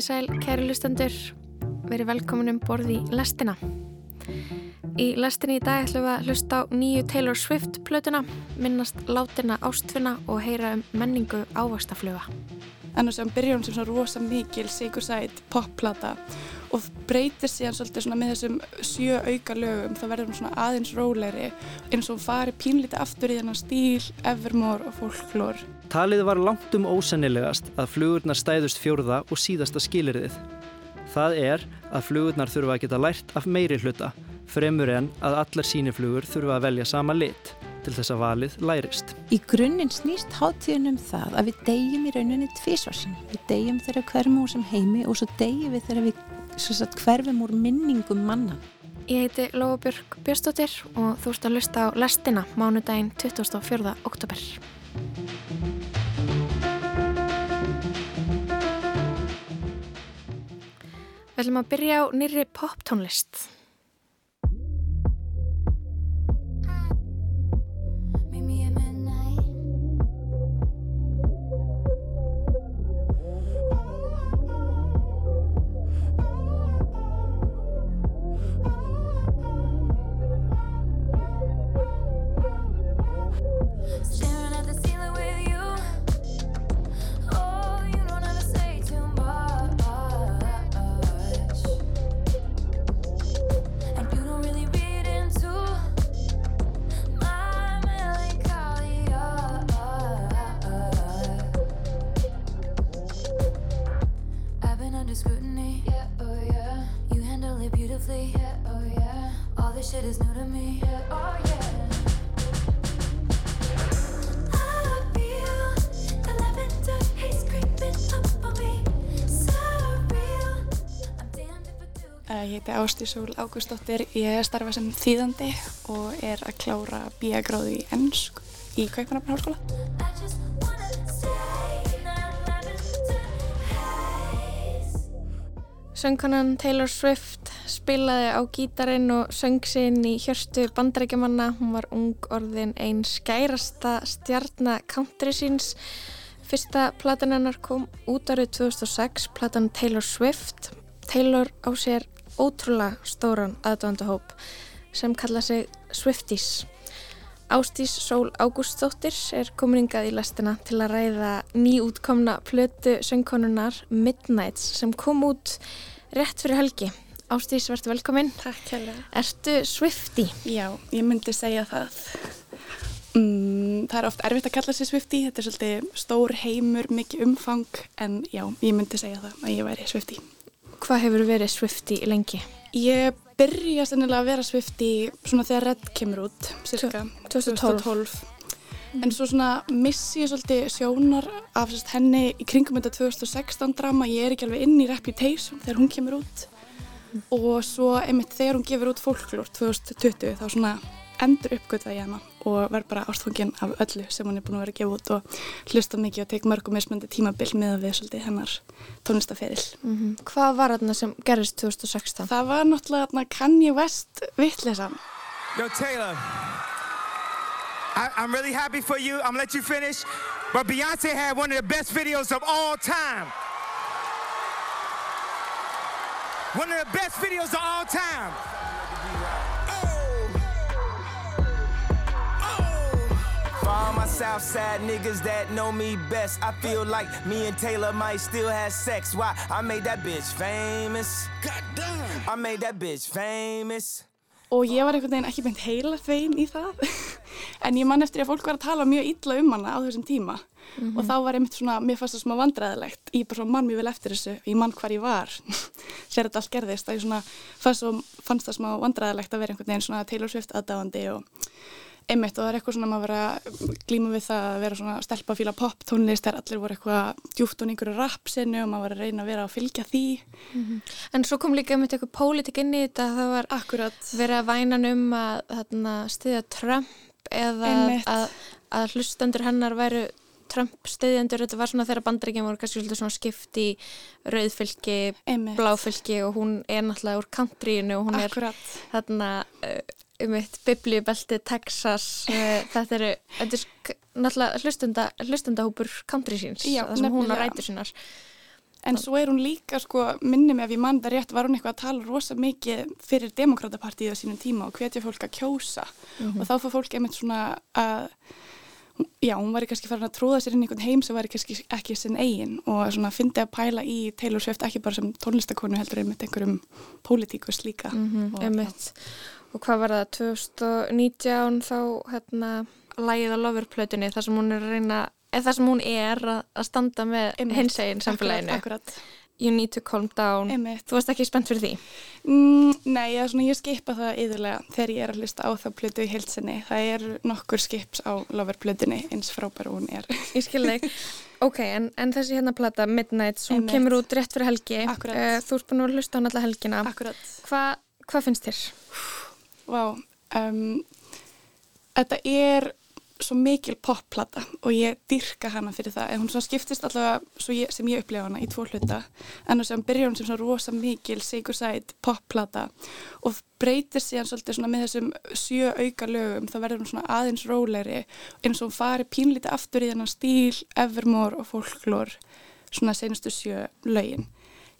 Komiði sæl, kæri lustendur, verið velkomin um borð í lestina. Í lestinni í dag ætlum við að hlusta á nýju Taylor Swift plötuna, minnast látina ástfinna og heyra um menningu ávastafluga. En þess að byrja hún sem svona rosa mikil, sigursætt, popplata og breytir síðan svolítið svona með þessum sjö auka lögum, þá verður hún svona aðeins róleri eins og hún fari pínlítið aftur í þennan stíl, evermore og folklór. Talið var langt um ósennilegast að flugurnar stæðust fjórða og síðasta skilirðið. Það er að flugurnar þurfa að geta lært af meiri hluta, fremur en að allar síniflugur þurfa að velja sama lit til þess að valið lærist. Í grunninn snýst hátíðin um það að við deyjum í rauninni tvísvarsin. Við deyjum þegar hverjum úr sem heimi og svo deyjum við þegar við sagt, hverfum úr minningum manna. Ég heiti Lóabjörg Björnstóttir og þú ert að lusta á lestina mánudaginn 24. oktober. Við ætlum að byrja á nýri poptónlist. Ástísól Ágústóttir, ég starfa sem þýðandi og er að klára bíagráðu í ennsku í Kaupanarháskóla. Söngkonan Taylor Swift spilaði á gítarin og söng sinn í hjörstu bandarækjumanna. Hún var ung orðin einn skærasta stjarnar country síns. Fyrsta platan hennar kom út árið 2006, platan Taylor Swift. Taylor á sér ótrúlega stóran aðdóndahóp sem kalla sig Swifties. Ástís Sól Ágústsdóttir er kominingað í lastina til að ræða nýútkomna plötu söngkonunar Midnights sem kom út rétt fyrir helgi. Ástís, verður velkominn. Takk helga. Ertu Swiftie? Já, ég myndi segja það. Mm, það er oft erfitt að kalla sig Swiftie, þetta er svolítið stór heimur, mikið umfang, en já, ég myndi segja það að ég væri Swiftie. Hvað hefur verið Swiftie lengi? Ég byrja sennilega að vera Swiftie svona þegar Red kemur út, cirka 2012. 2012. Mm. En svo svona missi ég svolítið sjónar af sérst, henni í kringum þetta 2016 drama, ég er ekki alveg inn í Reputation þegar hún kemur út mm. og svo einmitt þegar hún gefur út Folklore 2020 þá svona endur uppgötða ég hana og verð bara ástfangin af öllu sem hún er búin að vera að gefa út og hlusta mikið og teik mörgum mismöndi tímabill með að við svolítið hennar tónlistaferil. Mm -hmm. Hvað var þarna sem gerist 2016? Það var náttúrulega þarna Kanye West vittlesan. Yo Taylor, I, I'm really happy for you, I'm gonna let you finish, but Beyonce had one of the best videos of all time. One of the best videos of all time. Southside niggas that know me best. I feel like me and Taylor might still have sex. Why? I made that bitch famous. Goddamn. I made that bitch famous. Og ég var einhvern veginn ekki beint heila þvein í það. en ég man eftir að fólk var að tala mjög illa um hana á þessum tíma. Mm -hmm. Og þá var einmitt svona, mér fannst það smá vandræðilegt. Ég bara svona mann mjög vel eftir þessu. Ég mann hvar ég var. Sér þetta allt gerðist. Það ég svona fannst, fannst það smá vandræðilegt að vera einhvern veginn svona Taylor Swift aðdáðandi og einmitt og það er eitthvað svona maður vera glíma við það að vera svona stelpafíla pop tónlist þegar allir voru eitthvað djúft og einhverju rapsinu og maður var að reyna að vera að fylgja því mm -hmm. En svo kom líka einmitt eitthvað pólitik inn í þetta það var Akkurat. verið að vænan um að þarna, stiðja Trump eða að, að hlustendur hennar væru Trump stiðjandur, þetta var svona þegar bandreikin voru kannski svona skipt í rauðfylki, bláfylki og hún er náttúrulega úr countryinu og hún Akkurat. er þarna um eitt biblíubelti Texas þetta eru, þetta er náttúrulega hlustenda, hlustendahópur country síns það sem hún á rætur sínar. En svo er hún líka, sko, minni mig ef ég mann það rétt, var hún eitthvað að tala rosa mikið fyrir demokratapartíða sínum tíma og hvetja fólk að kjósa. Og þá fór fólk einmitt svona að, já, hún var kannski farin að tróða sér inn í einhvern heim sem var kannski ekki sinn eigin og svona fyndi að pæla í Taylor Swift ekki bara sem tónlistakonu heldur einmitt einhverjum pólitíkus líka. Mm og, Einmitt. Og hvað var það, 2019 þá hérna lægið á Loverplötunni þar sem hún er að reyna, eða þar sem hún er að, standa með hinsegin samfélaginu. Akkurat, akkurat. You need to calm down. Einmitt. Þú varst ekki spennt fyrir því? Mm, nei, ég, ég skipa það yðurlega þegar ég er að hlusta á það plötu í heilsinni. Það er nokkur skips á loverplötunni eins frábær hún er. Ég skil þig. Ok, en, en þessi hérna plata, Midnight, hún Einmitt. kemur út rétt fyrir helgi. Eh, þú ert búin að hlusta á hann alla helgina. Akkurat. Hva, hvað finnst þér? Vá, um, þetta er svo mikil popplata og ég dyrka hana fyrir það. En hún skiptist allavega ég, sem ég upplifa hana í tvo hluta. En þess að byrja hún sem svona rosa mikil sigursæt popplata og breytir síðan svolítið svona með þessum sjö auka lögum. þá verður hún svona aðeins róleri eins og hún fari pínlítið aftur í þennan stíl, Evermore og Folklore svona senustu sjö lögin.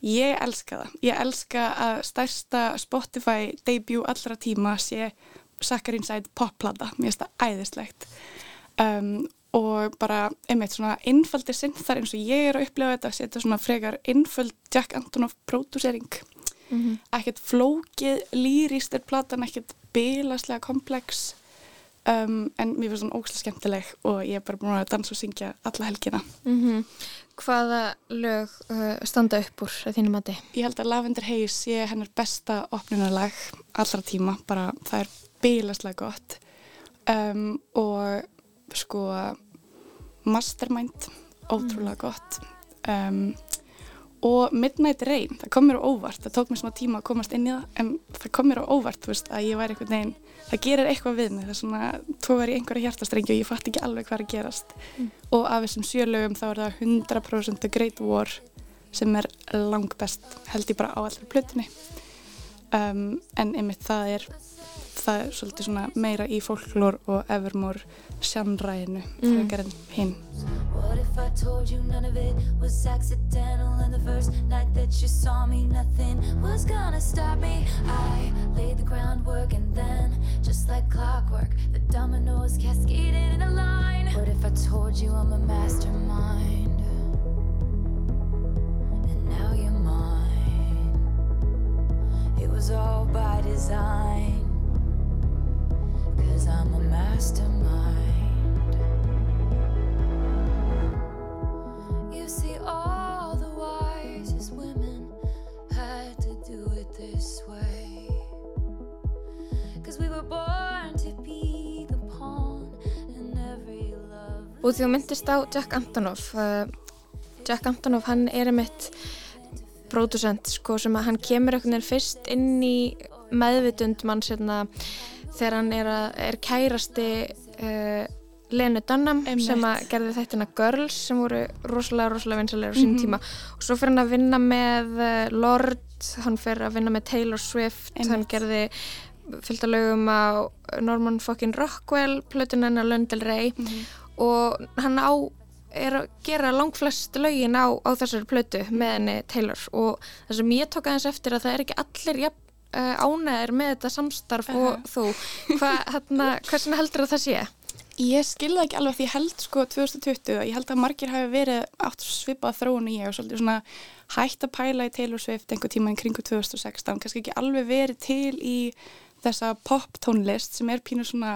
Ég elska það. Ég elska að stærsta Spotify debut allra tíma sé Sucker Inside popplata. Mér finnst það æðislegt. Um, og bara einmitt svona innfaldir synþar eins og ég er að upplefa þetta setja svona frekar innföld Jack Antonoff pródúsering. Ekkert flókið, lýrist er platan, ekkert bilaslega komplex. Um, en mér finnst það ógslag skemmtileg og ég er bara búin að dansa og syngja alla helgina. Mm Hvaða lög uh, standa upp úr að þínu mati? Ég held að Lavender Haze sé hennar besta opnunarlag allra tíma, bara það er bílaslega gott um, og sko Mastermind, ótrúlega gott um, og Midnight Rain, það kom mér á óvart það tók mér svona tíma að komast inn í það en það kom mér á óvart, þú veist, að ég væri einhvern veginn það gerir eitthvað við mig, það er svona tógar í einhverja hjartastrengi og ég fatt ekki alveg hvað er að gerast. Og af þessum sjölögum þá er það 100% The Great War sem er langt best held ég bara á allri plötunni. Um, en einmitt það er það er svolítið svona meira í folklór og evermore sjanræðinu Mm. frekar en hinn. What if I told you none of it was accidental and the first night that you saw me nothing was gonna stop me? I laid the groundwork and then just like clockwork the dominoes cascaded in a line. What if I told you I'm a mastermind? And now you're mine. It was all by design Og því þú myndist á Jack Antonoff uh, Jack Antonoff hann er einmitt pródusent sko sem að hann kemur einhvern veginn fyrst inn í meðvitund mann sérna þegar hann er, að, er kærasti uh, Lenu Dunham Einmitt. sem gerði þættina Girls sem voru rosalega, rosalega vinsalega á sínum tíma. Og svo fyrir hann að vinna með uh, Lord, hann fyrir að vinna með Taylor Swift, hann Einmitt. gerði fylgta lögum á Norman fucking Rockwell, plötun hennar Lundel Rey. Og hann á er að gera langflest lögin á, á þessari plötu með henni Taylor. Og það sem ég tók aðeins eftir að það er ekki allir jafn, ánæðir með þetta samstarf og þú Hva, hérna, heldur að það sé? Ég skilða ekki alveg því ég held sko 2020 ég held að margir hafi verið átt svipað þróun í ég og svolítið svona hægt að pæla í Taylor Swift einhver tíma í kringu 2016 kannski ekki alveg verið til í þessa pop tónlist sem er pínu svona,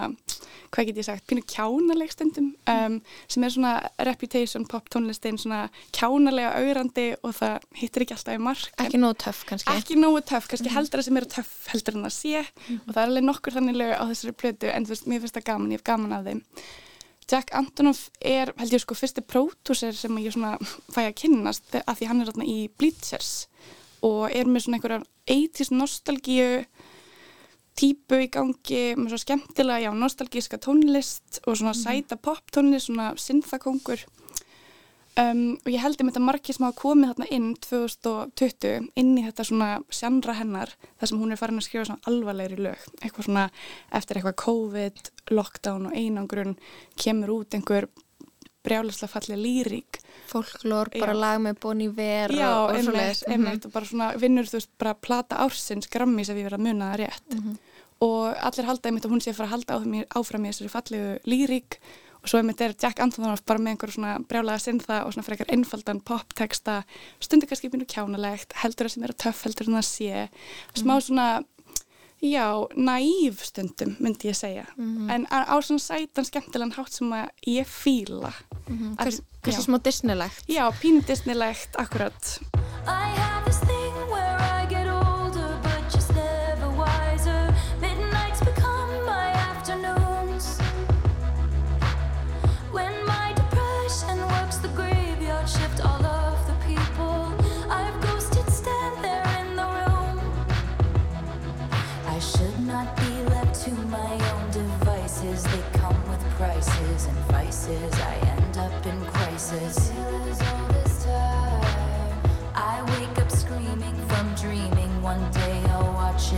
hvað get ég sagt, pínu kjánaleg stundum um, sem er svona reputation pop tónlistin svona kjánalega augrandi og það hittir ekki alltaf í mark en- Ekki nóg töff kannski. Ekki nógu töff, kannski heldur það sem eru töff heldur en að sé. Og það er alveg nokkur þannig lög á þessari plötu en þú veist, mér finnst það gaman, ég hef gaman af þeim. Jack Antonoff er, held ég sko, fyrsti pródúser sem ég svona fæ að kynnast af því hann er þarna í Bleachers og er með svona einhverjar 80s nostalgíu típu í gangi með svo skemmtilega, já, nostalgíska tónlist og svona sæta pop tónlist, svona synthakongur um, og ég held um þetta margir sem hafa komið þarna inn 2020 inn í þetta svona sjandra hennar þar sem hún er farin að skrifa svona alvarlegri lög. Eitthvað svona eftir eitthvað COVID, lockdown og einangrun kemur út einhver brjálaslega fallið lýrík Folklór, bara lag með Bon Iver Já, og, og einmitt, svoleiðis. Mhm. einmitt og bara svona vinnur þú veist bara plata ársins grammis ef ég verið að muna það rétt Mhm. og allir halda einmitt að hún sé að fara að halda áfram í, áfram í þessari fallegu lýrík og svo einmitt er Jack Antonoff bara með einhver svona brjálega sinnða og svona frekar einfaldan popteksta, stundir kannski pínu kjánalegt, heldur það sem er að töff heldur það sé, smá Mhm. svona já, naív stundum myndi ég segja, Mhm. en á, á svona sætan skemmtilegan hátt sem að ég fíla Hvers- Hversu já. smá Disneylegt. Já, pínudisnilegt, akkurat I have this thing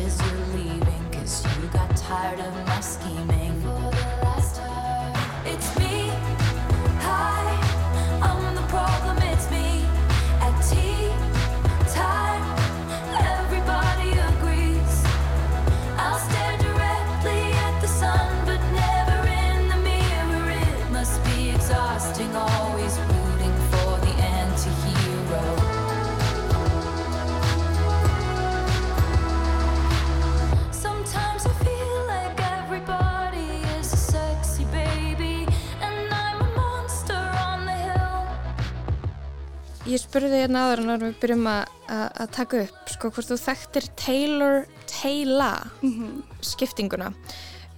As you're leaving. Cause you got tired of my scheming. Ég spurði hérna áður en við byrjum að, að, að taka upp sko hvort þú þekktir Taylor Taylor skiptinguna.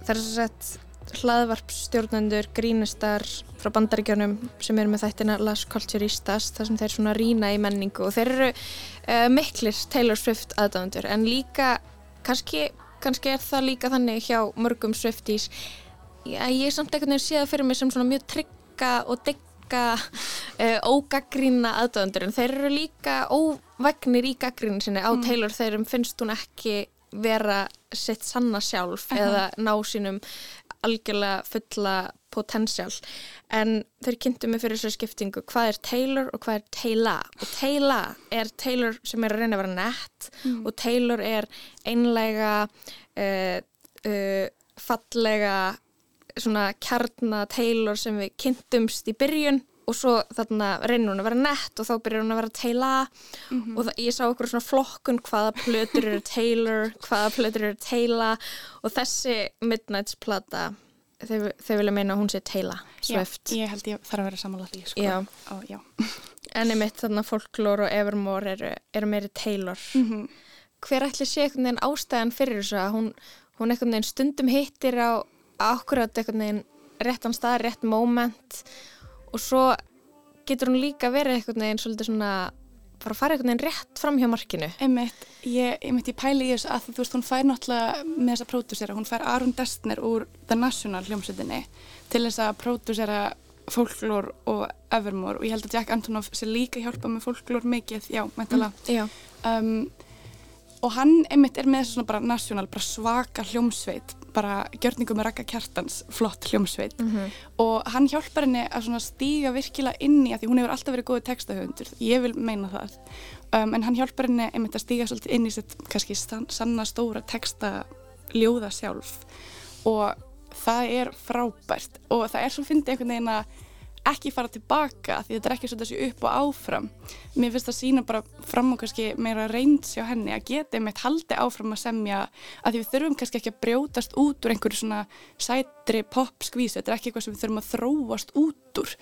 Það er svo sett hlaðvarpstjórnendur, grínistar frá bandaríkjónum sem eru með þættina Las Culturistas þar sem þeir svona rýna í menningu og þeir eru uh, miklir Taylor Swift aðdándur en líka kannski, kannski er það líka þannig hjá mörgum Swifties. Já, ég er samt einhvern veginn séð það fyrir mig sem svona mjög trygga og digga uh, ógaggrína aðdöðundur en þeir eru líka óvegnir í gaggrínu sinni á Taylor þegar finnst hún ekki vera sitt sanna sjálf eða ná sínum algjörlega fulla potential. En þeir kynntu mig fyrir þessu skiptingu. Hvað er Taylor og hvað er Taylor? Og Taylor er Taylor sem er að reyna að vera nett og Taylor er einlega uh, uh, fallega svona kjarna Taylor sem við kynntumst í byrjun og svo þarna reynir hún að vera nett og þá byrjar hún að vera Taylor og það, ég sá okkur svona flokkun hvaða plötur eru Taylor, hvaða plötur eru Taylor og þessi Midnight's plata þau, þau vilja meina að hún sé Taylor Swift Já, ég held ég þarf að vera samanlega því sko. Já. Ó, já. en einmitt þarna Folklore og Evermore eru, eru meiri Taylor Mhm. hver ætli sé einhvern veginn ástæðan fyrir þessu að hún, hún einhvern veginn stundum hittir á akkurat einhvern veginn réttan stað, rétt moment. Og svo getur hún líka verið einhvern veginn svolítið svona bara að fara einhvern veginn rétt fram hjá markinu. Einmitt, ég, einmitt ég pæli í þessu að þú veist, hún fær náttúrulega með þessa pródúsera, hún fær Aron Destner úr The National hljómsveitinni til þess að pródúsera Folklore og Evermore. Og ég held að Jack Antonoff sé líka hjálpa með Folklore mikið, já, mæntalega. Já, Um, og hann einmitt er með þessu svona bara national, bara svaka hljómsveit, bara gjörningum með rakka kjartans, flott hljómsveit. Og hann hjálpar henni að svona stíga virkilega inn í að því hún hefur alltaf verið góðið textahöfundur, ég vil meina það. Um, en hann hjálpar henni einmitt að stíga svolítið inn í sitt kannski sann, sanna stóra texta ljóða sjálf. Og það er frábært. Og það er svo fyndið einhvern veginn að ekki fara tilbaka því þetta er ekki svo þessi upp og áfram. Mér finnst það sína bara fram og kannski meira reyns hjá henni að geta einmitt haldi áfram að semja að því við þurfum kannski ekki að brjótast út úr einhverju svona sætri pop skvísu, þetta er ekki eitthvað sem við þurfum að þróast út úr.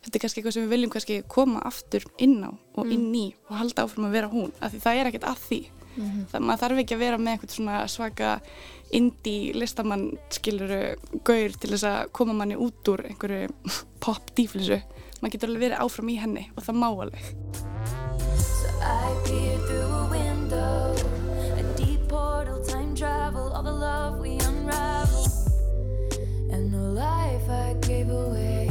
Þetta er kannski eitthvað sem við viljum kannski koma aftur inn á og inn í og halda áfram að vera hún, af því það er ekkert að því það maður þarf ekki að vera með eitthvað svona svaka indie listamann skiluru gaur til þess að koma manni út úr einhverju pop dýflisu maður getur alveg verið áfram í henni og það má alveg So I peered through a window, a deep portal, time travel, all the love we unravel, and the life I gave away.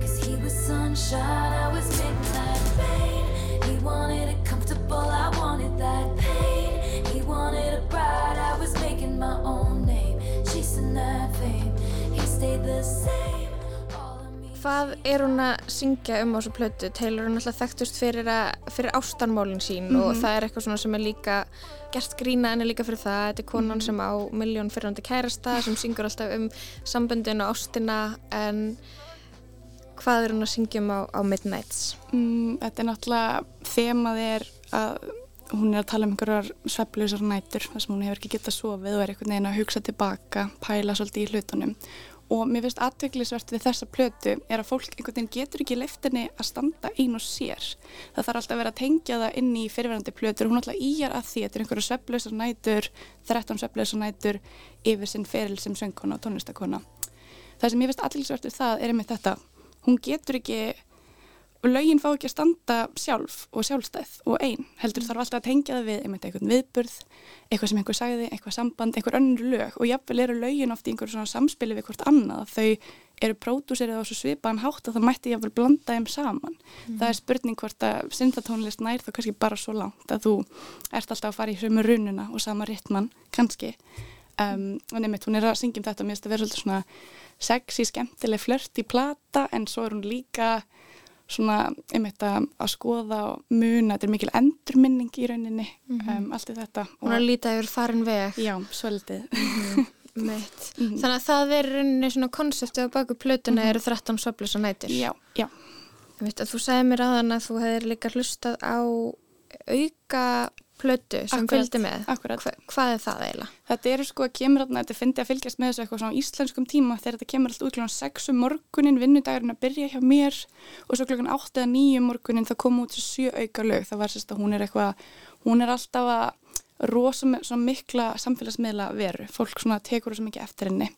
Cause he was sunshine, I was midnight rain. He wanted it comfortable, I wanted that pain. He wanted a bride, I was making my own name, chasing that fame. He stayed the same. All of me. Hvað er hún að syngja um á þessu plötu? Taylor er náttúrulega þekktust fyrir, að, fyrir ástanmálinn sín og Mhm. það er eitthvað svona sem er líka gert grína en er líka fyrir það. Þetta er konan Mhm. sem á miljón fyrirhandi kærasta sem syngur alltaf um samböndin og ástina en hvað er hún að syngja um á, á Midnights? Mm, þetta er náttúrulega, þemað er að hún er að tala um einhverjar sveflausar nætur þar sem hún hefur ekki getað sofið og er einhvern veginn að hugsa tilbaka, pæla svolítið í hlutunum. Og mér finnst aðviklisvert við þessa plötu er að fólk einhvern veginn getur ekki leiftinni að standa ein og sér. Það þarf alltaf að vera að tengja það inn í fyrirverandi plötur hún alltaf íjar að því, þetta er einhverjar sveflausar nætur 13 sveflausar nætur yfir sinn feril sem söngkona og tónlistakona það sem ég finnst aðviklisvert við það er einmitt þetta. Hún getur ekki lögin fá ekki að standa sjálf og sjálfstæð og ein. Heldur þarf alltaf að tengja það við einmitt einhvern viðburð, eitthvað sem einhver sagði eitthvað samband, einhver önnur lög. Og jafnvel eru lögin oft í einhverju svona samspili við hvort annað. Þau eru pródúserið á svo svipaðan hátt að það mætti jafnvel blanda þeim saman. Það er spurning hvort að syndatónlist nær þá kannski bara svo langt að þú ert alltaf að fara í sömu rununa og sama ritman, kannski. Um, og nefnitt, hún er að syngja um þetta mér finnst að vera svolítið svona sexy, skemmtileg flört í plata en svo er hún líka svona einmitt að, að skoða og muna, þetta er mikil endurminning í rauninni, um, allt í þetta Hún er að líta yfir farin veg. Já, svolítið Mitt. Mhm. Þannig að það er í rauninni svona konseptið á baku plötuna eru 13 söflisa nætur. Já, já, þú sagði mér aðan að þú hefðir líka hlustað á auka plötu sem Akkurat, fylgdi með. Hva, hvað er það eiginlega? Þetta eru sko að kemur þarna, þetta fyndi að fylgjast með þessu eitthvað svona íslenskum tíma þegar þetta kemur alltaf út klokkan 6 um morgunin, vinnudagurinn að byrja hjá mér og svo klokkan 8 eða 9 um morgunin það kom út þessu sjö auka lög, það var sérst að hún er eitthvað, hún er alltaf að rosa með svona mikla samfélagsmiðla veru, fólk svona tekur þessu mikið eftir henni.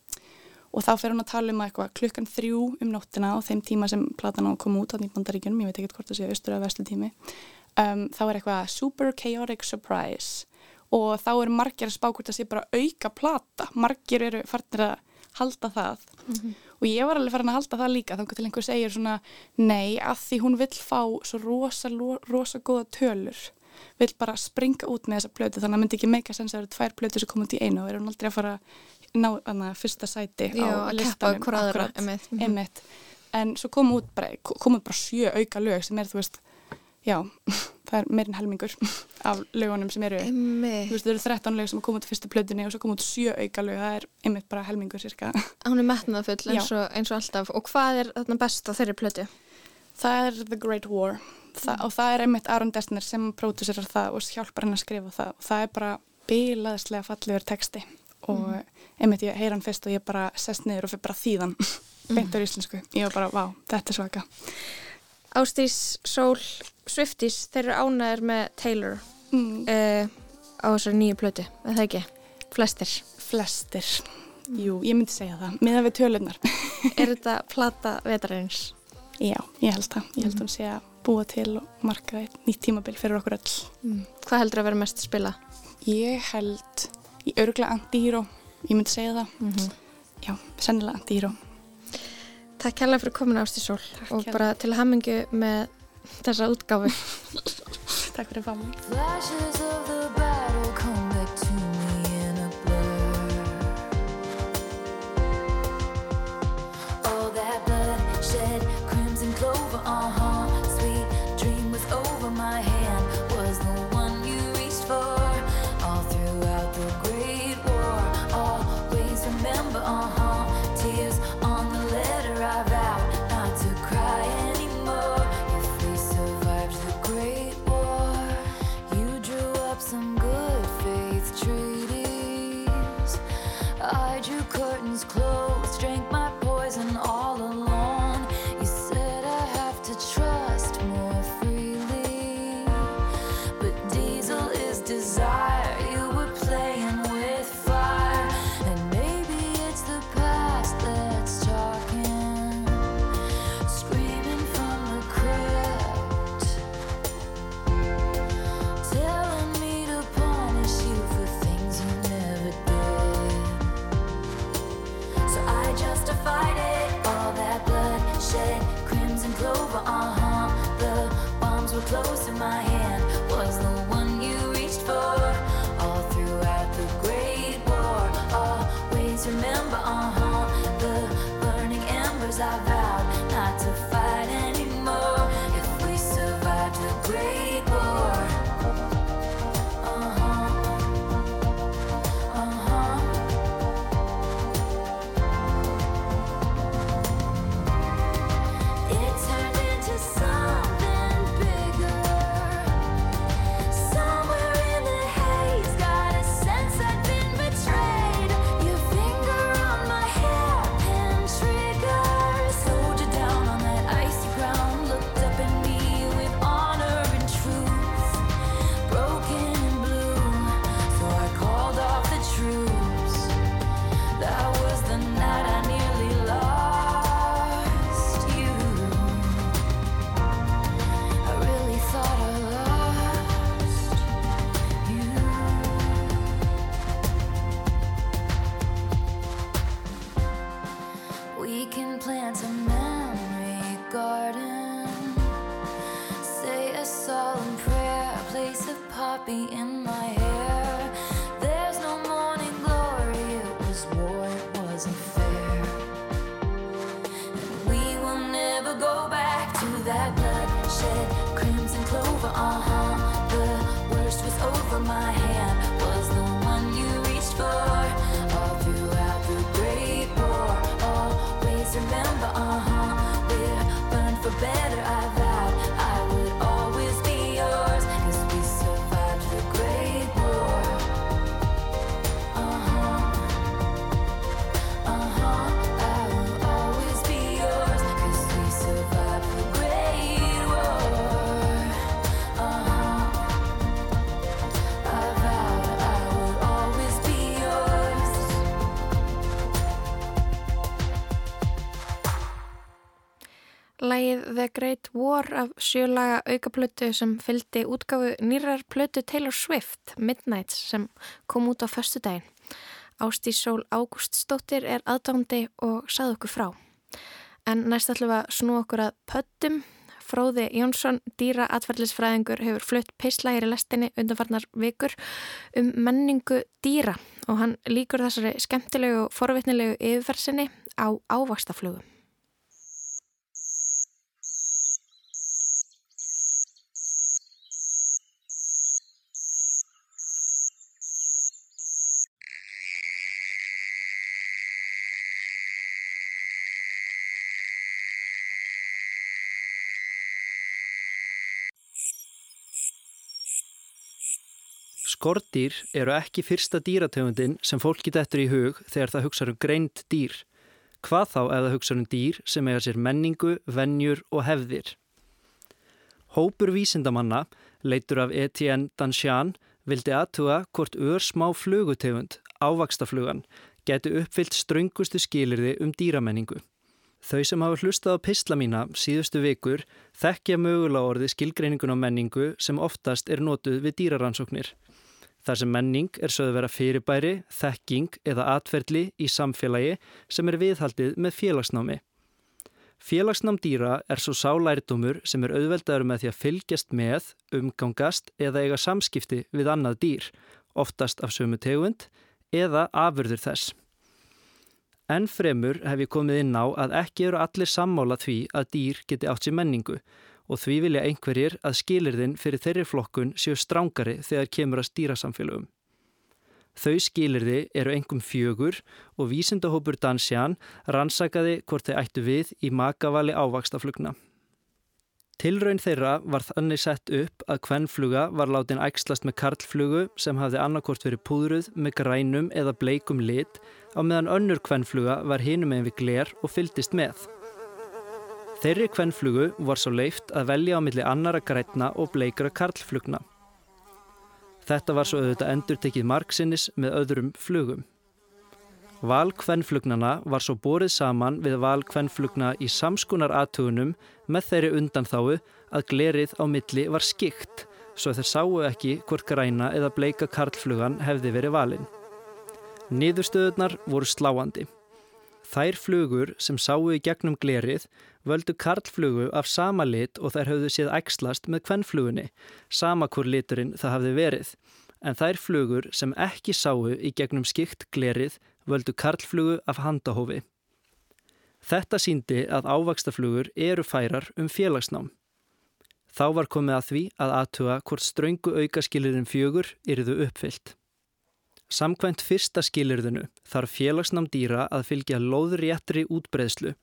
Og þá fer hún að tala um að eitthvað klukkan þrjú um nóttina á þeim tíma sem platan á að koma út á Nýbandaríkjunum, ég veit ekki hvort það sé austur eða vestu tími um, þá er eitthvað super chaotic surprise. Og þá eru margir að spá hvort það sé bara auka plata, margir eru farnir að halda það. Og ég var alveg farin að halda það líka þannig til einhver segir svona nei að því hún vill fá svo rosa, rosa góða tölur. Vill bara springa út með þessa plötu þannig að það myndi ekki meika sens að það eru tvær plötu sem kom út í einu og er hún aldrei að fara að ná hana, fyrsta sæti Já, á að listanum. hvor aðra, Akkúrat. einmitt. Mhm. einmitt. En svo kom út bara, kom út bara sjö auka lög sem er þú veist já, það er meirinn helmingur af lögunum sem eru þú Einmitt. veist, það eru 13 lög sem kom út fyrstu plötunni og svo kom út sjö auka lög, það er einmitt bara helmingur cirka. Hún er metnaðfull eins og, eins og alltaf. Og hvað er þarna best á þeirri plötu? Það er The Great War. Þa, og það er einmitt Aron Destner sem pródúserar það og hjálpar henn að skrifa það. Og það er bara bilaðislega fallegur texti. Og einmitt ég heyr hann fyrst og ég bara sest niður og fyrir bara þýðan beintur íslensku, ég var bara, vá, þetta er svaka Ástís, Sól, Swifties, þeir eru ánæður með Taylor mm. uh, á þessari nýju plötu, er það ekki? Flestir. Flestir, jú, ég myndi segja það miða við tölunar Er þetta plata vetarins? Já, ég held það, ég held hún sé að búa til og marka nýtt tímabil fyrir okkur öll Mm. Hvað heldur að vera mest spila? Ég held í örgla Andíró, ég myndi segja það Mhm. Já, sennilega Andíró Takk kærlega fyrir komin Ástís Sól. Og bara til hammingu með þessa útgáfu. Takk fyrir að The Great War af sjölaga aukaplötu sem fylgdi útgáfu nýrar plötu Taylor Swift, Midnights, sem kom út á föstu daginn. Ástí Sól Ágústsdóttir er aðdándi og sagði okkur frá. En næst ætlum við að snú okkur að pöttum. Fróði Jónsson, dýra atverðlisfræðingur, hefur flutt pislægir í lestinni undanfarnar vikur um menningu dýra og hann líkur þessari skemmtilegu og forvitnilegu yfirfersinni á ávakstaflugum. Skordýr eru ekki fyrsta dýrategundin sem fólki dettur í hug þegar það hugsa um greind dýr. Hvað þá ef það hugsa um dýr sem eiga sér menningu, vennjur og hefðir. Hópur vísindamanna, leitur af Etienne Dansjan, vildi aðtuga hvort ör smá flugutegund, ávakstaflugan, geti uppfyllt ströngustu skilirði um dýramenningu. Þau sem hafa hlustað á pistla mína síðustu vikur þekkja mögulega orði skilgreiningun á menningu sem oftast er notuð við dýraransóknir. Þar sem menning er sögðu vera fyrirbæri, þekking eða atferðli í samfélagi sem er viðhaldið með félagsnámi. Félagsnám dýra er svo sálærdumur sem er auðveldaður með því að fylgjast með, umgangast eða eiga samskipti við annað dýr, oftast af sömu tegund eða afurður þess. Enn fremur hef ég komið inn á að ekki eru allir sammála því að dýr geti átt sér menningu og því vilja einhverjir að skilirðin fyrir þeirri flokkun séu strángari þegar kemur að stýrasamfélögum. Þau skilirði eru engum fjögur og vísindahópur Dansjan rannsakaði hvort þeir ættu við í makavali ávakstaflugna. Tilraun þeirra var þannig sett upp að kvennfluga var látin ægslast með karlflugu sem hafði annarkort verið púðruð með grænum eða bleikum lit á meðan önnur kvennfluga var hinum einn við gler og fyldist með. Þeirri kvennflugu var svo leift að velja á milli annara grætna og bleikra karlflugna. Þetta var svo auðvitað endur tekið marksinnis með öðrum flugum. Val kvennflugnana var svo borið saman við val kvennflugna í samskunar aðtugunum með þeirri undanþáu að glerið á milli var skikt svo þeir sáu ekki hvort græna eða bleika karlflugan hefði verið valinn. Niðurstöðunar voru sláandi. Þær flugur sem sáu í gegnum glerið völdu karlflugu af sama lit og þær höfðu séð ægslast með kvennflugunni, sama hvort liturinn það hafði verið. En þær flugur sem ekki sáu í gegnum skikt glerið völdu karlflugu af handahófi. Þetta síndi að ávakstaflugur eru færar um félagsnám. Þá var komið að því að aðtuga hvort ströngu aukaskilirinn fjögur yrðu uppfyllt. Samkvæmt fyrsta skilirðinu þarf félagsnám dýra að fylgja lóðréttri útbreðslu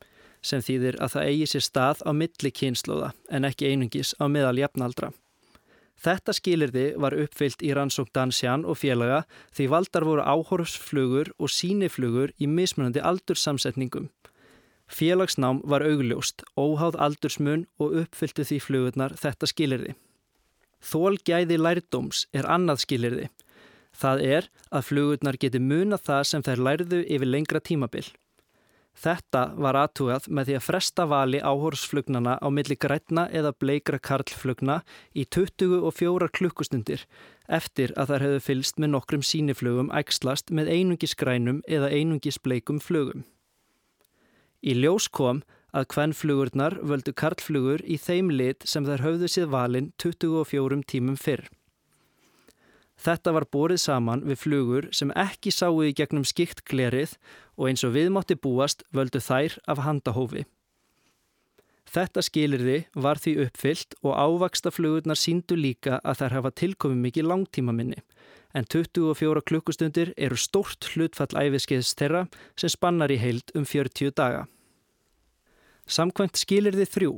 sem þýðir að það eigi sér stað á milli kynnslóða en ekki einungis á meðal jafnaldra. Þetta skilirði var uppfyllt í rannsók Dansjan og félaga því valdar voru áhorfsflugur og síniflugur í mismunandi aldursamsetningum. Félagsnám var augljóst, óháð aldursmun og uppfylltu því flugurnar þetta skilirði. Þólgæði lærdóms er annað skilirði. Það er að flugurnar geti muna það sem þær lærðu yfir lengra tímabil. Þetta var aðtúað með því að fresta vali áhorsflugnana á milli grætna eða bleikra karlflugna í 24 klukkustundir eftir að þær hefðu fylst með nokkrum síniflugum ægslast með einungis grænum eða einungis bleikum flugum. Í ljós kom að hvennflugurnar völdu karlflugur í þeim lit sem þær höfðu séð valin 24 tímum fyrr. Þetta var borið saman við flugur sem ekki sáu í gegnum skikt glerið og eins og viðmátti búast völdu þær af handahófi. Þetta skilirði var því uppfyllt og ávaksta flugurnar síndu líka að þær hafa tilkomið mikið langtíma minni en 24 klukkustundir eru stórt hlutfall æfiskeiðs þeirra sem spannar í heild um 40 daga. Samkvæmt skilirði þrjú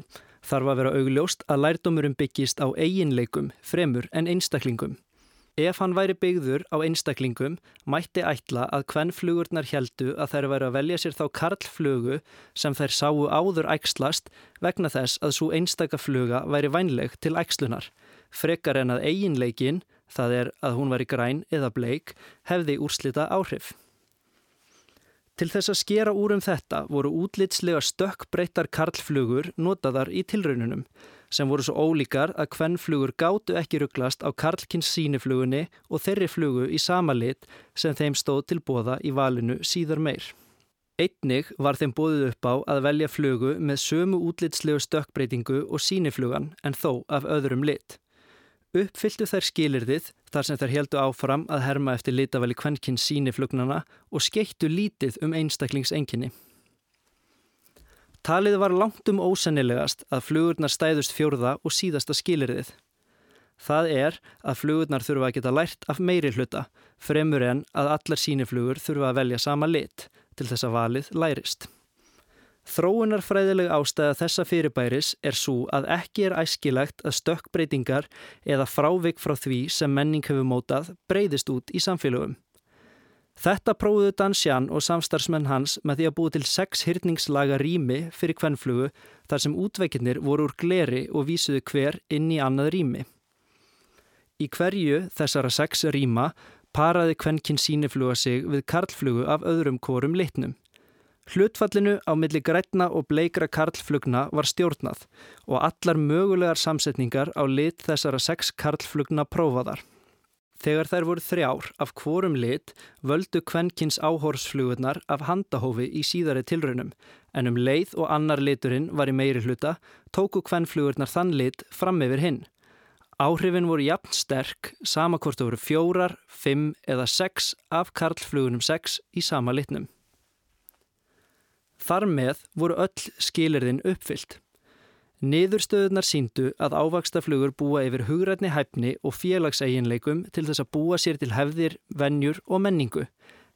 þarf að vera augljóst að lærdómurum byggist á eiginleikum fremur en einstaklingum. Ef hann væri byggður á einstaklingum mætti ætla að hvern flugurnar heldu að þær væri að velja sér þá karlflugu sem þær sáu áður ægslast vegna þess að svo einstakafluga væri vænleg til ægslunar, frekar en að eiginleikin, það er að hún væri græn eða bleik, hefði úrslita áhrif. Til þess að skera úr um þetta voru útlitslega stökkbreyttar karlflugur notaðar í tilraununum sem voru svo ólíkar að hvern flugur gáttu ekki rugglast á karlkins síniflugunni og þeirri flugu í sama lit sem þeim stóð til bóða í valinu síðar meir. Einnig var þeim bóðið upp á að velja flugu með sömu útlitslegu stökkbreytingu og síniflugan en þó af öðrum lit. Uppfylltu þær skilirðið þar sem þær heldu áfram að herma eftir litavali kvennkinn síniflugnana og skeittu lítið um einstaklingsengini. Talið var langt um ósennilegast að flugurnar stæðust fjórða og síðasta skilirðið. Það er að flugurnar þurfa að geta lært af meiri hluta, fremur en að allar síniflugur þurfa að velja sama lit til þess að valið lærist. Þróunarfræðileg ástæða þessa fyrirbæris er svo að ekki er æskilagt að stökkbreytingar eða frávik frá því sem menning hefur mótað breyðist út í samfélögum. Þetta prófuðu Dansjan og samstarfsmenn hans með því að búi til sex hyrningslaga rými fyrir kvennflugu þar sem útveikinnir voru úr gleri og vísuðu hver inn í annað rými. Í hverju þessara sex rýma paraði kvennkinn sínifluga sig við karlflugu af öðrum kórum litnum. Hlutfallinu á milli grætna og bleikra karlflugna var stjórnað og allar mögulegar samsetningar á lit þessara sex karlflugna prófaðar. Þegar þær voru þrjár af hvorum lit völdu kvennkins áhorsflugurnar af handahófi í síðari tilraunum en um leið og annar liturinn var í meiri hluta tóku kvennflugurnar þann lit fram yfir hinn. Áhrifin voru jafn sterk sama hvort það voru fjórar, fimm eða sex af karlflugunum sex í sama litnum. Þar með voru öll skilirðin uppfyllt. Niðurstöðunar síndu að ávaksstaflugur búa yfir hugrætni hæfni og félagseginleikum til þess að búa sér til hefðir, vennjur og menningu.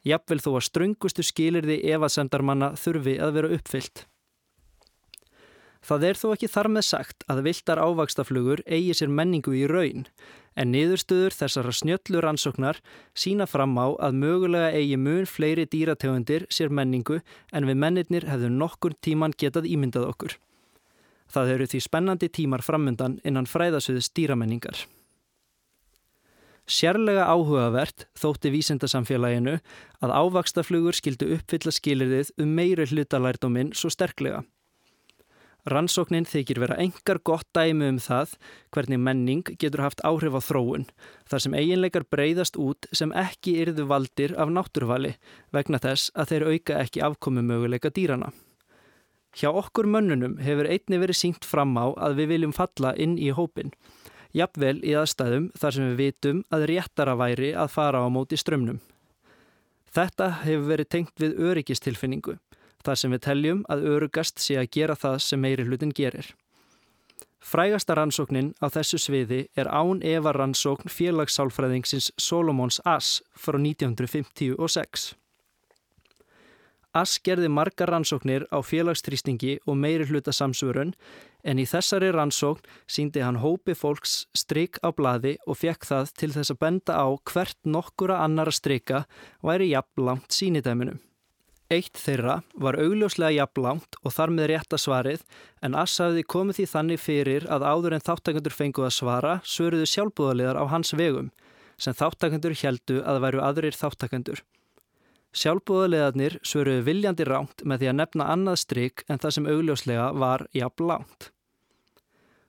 Jafnvel þó að ströngustu skilirði evasendarmanna þurfi að vera uppfyllt. Það er þó ekki þar með sagt að viltar ávaksstaflugur eigi sér menningu í raun en niðurstöður þessara snjöllur ansóknar sína fram á að mögulega eigi mun fleiri dýrategundir sér menningu en við mennirnir hefðu nokkur tíman getað ímyndað okkur. Það eru því spennandi tímar framundan innan fræðasuðis dýramenningar. Sérlega áhugavert þótti vísindasamfélaginu að ávakstaflugur skildu uppfylla skilirðið um meiri hlutalærdóminn svo sterklega. Rannsóknin þykir vera engar gott dæmi um það hvernig menning getur haft áhrif á þróun þar sem eiginleikar breyðast út sem ekki yrðu valdir af náttúruvali vegna þess að þeir auka ekki afkomi möguleika dýrana. Hjá okkur mönnunum hefur einni verið sínt fram á að við viljum falla inn í hópin. Jafnvel í aðstæðum þar sem við vitum að réttara væri að fara á móti strömmnum. Þetta hefur verið tengt við öryggistilfinningu þar sem við teljum að örugast sé að gera það sem meiri hlutin gerir. Frægasta rannsóknin á þessu sviði er án Eva rannsókn félagssálfræðingsins Solomons Ass frá 1956. Ass gerði margar rannsóknir á félagstrýstingi og meiri hluta samsvörun en í þessari rannsókn síndi hann hópi fólks stryk á bladi og fekk það til þess að benda á hvert nokkura annara stryka væri jafn langt sínidæminum. Eitt þeirra var augljóslega jafnlangt og þar með rétta svarið en Ass hafði komið því þannig fyrir að áður en þáttakandur fenguð að svara svöruðu sjálfbúðaliðar á hans vegum sem þáttakandur heldu að væru aðrir þáttakandur. Sjálfbúðaliðarnir svöruðu viljandi ránt með því að nefna annað stryk en það sem augljóslega var jafnlangt.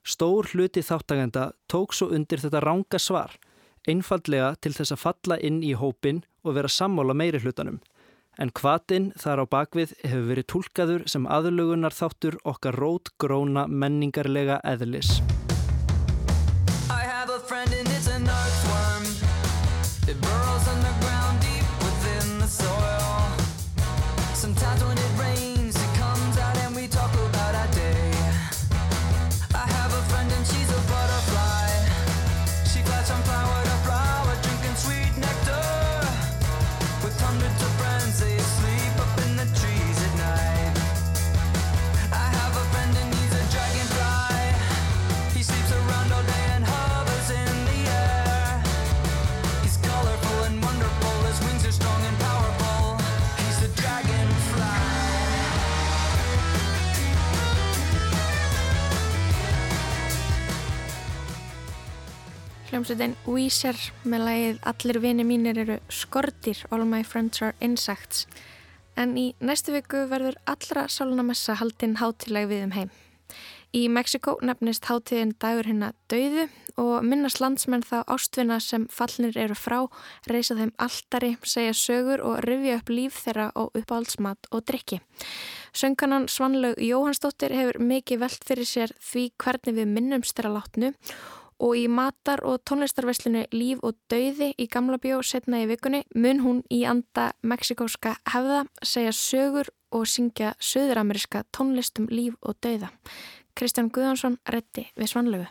Stór hluti þáttakanda tók svo undir þetta ránga svar, einfallega til þess að falla inn í hópin og vera sammála meiri hlutanum en hvatinn þar á bakvið hefur verið tólkaður sem aðlugunar þáttur okkar rót gróna menningarlega eðlis. Hljómsveitin Weezer með lagið Allir vini mínir eru skortir, All my friends are insects. En í næstu viku verður allra sólunamessa haldinn hátileg við um heim. Í Mexiko nefnist hátíðin dagur hérna dauðu og minnast landsmenn þá ástvinna sem fallnir eru frá, reysa þeim alltari, segja sögur og rifja upp líf þeirra og uppáhaldsmat og drikki. Sönganan Svanlaug Jóhannsdóttir hefur mikið veld fyrir sér því hvernig við minnumst þeirra látnu og í matar- og tónlistarveslinu Líf og Dauði í Gamla bjó setna í vikunni mun hún í anda meksikóska hefða segja sögur og syngja söðurameríska tónlistum Líf og Dauða. Kristján Guðansson rétti við Svanlöfu.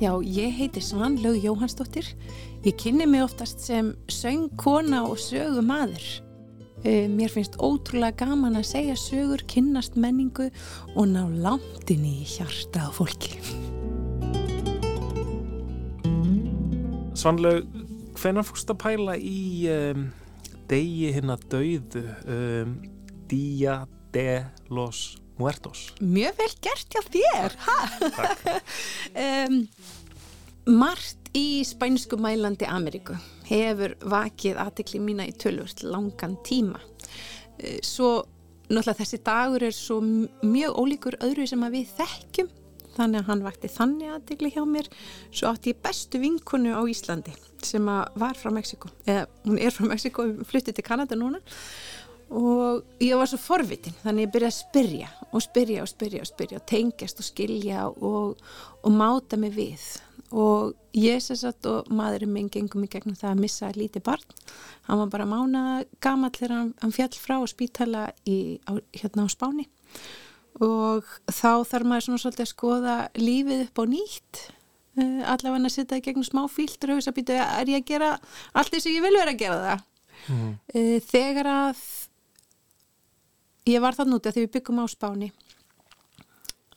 Já, ég heiti Svanlaug Jóhannsdóttir. Ég kynni mig oftast sem söngkona og sögumadur. Mér finnst ótrúlega gaman að segja sögur, kynnast menningu og ná langt inn í hjarta á fólki. Svanlaug, hvenær fórst að pæla í um, degi hinn að dauðu um, Dia de los Muertos? Mjög vel gert hjá þér, um, margt í spænsku mælandi Ameríku hefur vakið aðtekli mína í tölvört langan tíma. Svo náttúrulega þessi dagur er svo mjög ólíkur öðru sem að við þekkjum þannig að hann vakti þannig aðdegli hjá mér svo átti ég bestu vinkunu á Íslandi sem var frá Mexiko eða hún er frá Mexiko, fluttið til Kanada núna og ég var svo forvitin þannig ég byrjaði að spyrja og spyrja og spyrja og spyrja og tengjast og skilja og, og máta mig við. Og ég sér satt og maðurinn minn gengum í gegnum það að missa lítið barn. Hann var bara mána gamall þegar hann, hann fjall frá og spítala í, á, hérna á Spáni. Og þá þarf maður svona svolítið að skoða lífið upp á nýtt. Uh, allavega að setja í gegnum smá fíltur og þess að býta, er ég að gera allt þess að ég vil vera að gera það? Mm. uh, þegar að ég var það núti að því við byggum á spáni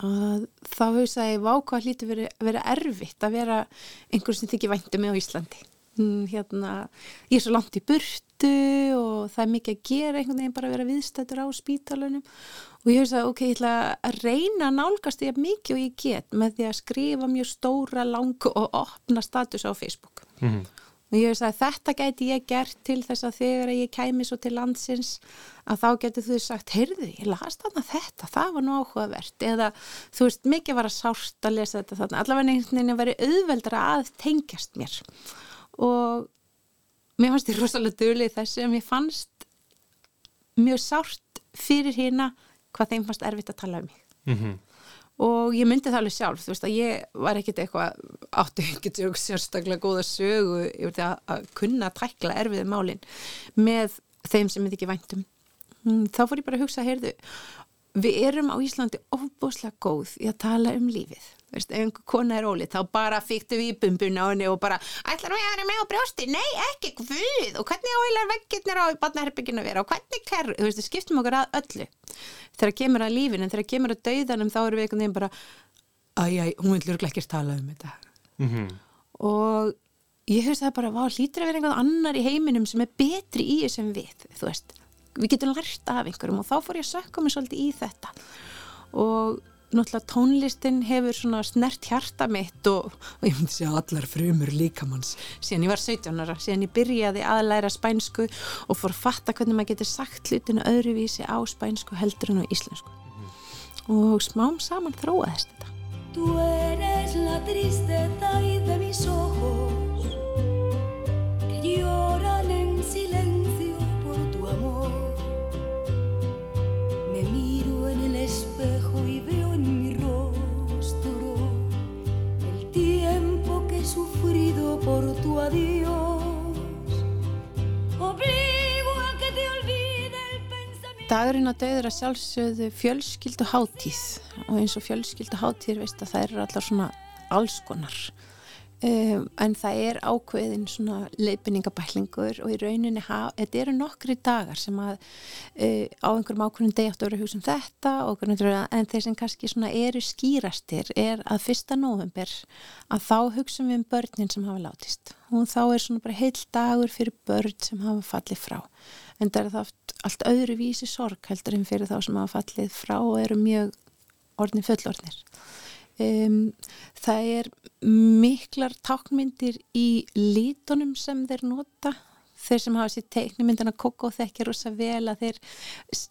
að þá ég vákvað hlíti verið að vera erfitt að vera einhvern sem þykir væntu með á Íslandi. Mm, hérna, ég er svo langt í burtu og það er mikið að gera einhvern veginn bara að vera viðstættur á spítalunum og ég hausa ok, ég ætla að reyna að nálgast að mikið og ég get með því að skrifa mjög stóra, langu og opna status á Facebook. Mm -hmm. Og ég hausa að þetta gæti ég gert til þess að þegar ég kæmi svo til landsins að þá getur þú sagt, heyrðu, ég las þarna þetta, það var nú áhugavert. Eða þú veist, mikið var að sást að lesa þetta þarna, allavega einhvern veginn að veri auðveldra að tengjast mér. Og mér fannst ég rosalega dölið þessu mér fannst mjög sárt fyrir hérna hvað þeim fannst erfitt að tala um mig. Mm -hmm. Og ég myndi það alveg sjálf þú veist að ég var ekkit eitthvað áttu ekkert sérstaklega góða sögu ég verði að, að kunna tækla erfiði málin með þeim sem ég ekki væntum. Mm, þá fór ég bara að hugsa, heyrðu við erum á Íslandi ofbúslega góð í að tala um lífið Veist, ef einhver kona er ólið, þá bara fyktu við í bumbuna á henni og bara ætlar við að vera með á brjósti? Nei, ekki, hvud og hvernig áilar veggirnir á barnaherbygginu að vera? Og hvernig kerru, þú veist, það skiptum okkur að öllu. Þegar kemur að lífinu, þegar kemur að dauðanum þá eru við einhvern veginn bara æj, hún vil lurglega ekki tala um þetta. Mm -hmm. og ég höfst það bara, vá, hlýtur að vera einhvern annar í heiminum sem er betri í þessum við, þú veist. Við getum lært af einhverjum og þá fór ég að sökka mig svolítið í þetta. Og náttúrulega tónlistin hefur svona snert hjarta mitt og, og ég myndi segja allar frumur líkamanns síðan ég var 17 ára, síðan ég byrjaði að læra spænsku og fór að fatta hvernig maður getur sagt hlutinu öðruvísi á spænsku heldur en á íslensku. Mm. og smám saman þróaðist þetta. Tú eres la tristeza y de mis ojos por tu adiós. Obligo a que te olvide el pensamiento. Dagurinn á döður að sjálfsögðu fjölskyldu hátíð og eins og fjölskyldu hátíð veist að það eru allar svona allskonar Um, en það er ákveðin svona leipiningabæklingur og í rauninni þetta eru nokkri dagar sem að uh, á einhverjum ákveðin deg áttu að vera hugsa um þetta og, en þeir sem kannski svona eru skýrastir er að fyrsta november að þá hugsa við um börnin sem hafa látist. Og þá er svona bara heil dagur fyrir börn sem hafa fallið frá. En það er það allt öðru vísi sorg heldur en fyrir þá sem hafa fallið frá og eru mjög orðni fullorðnir Um, það er miklar tákmyndir í lítunum sem þeir nota. Þeir sem hafa sér teiknumyndina Koko þekkja rosa vel að þeir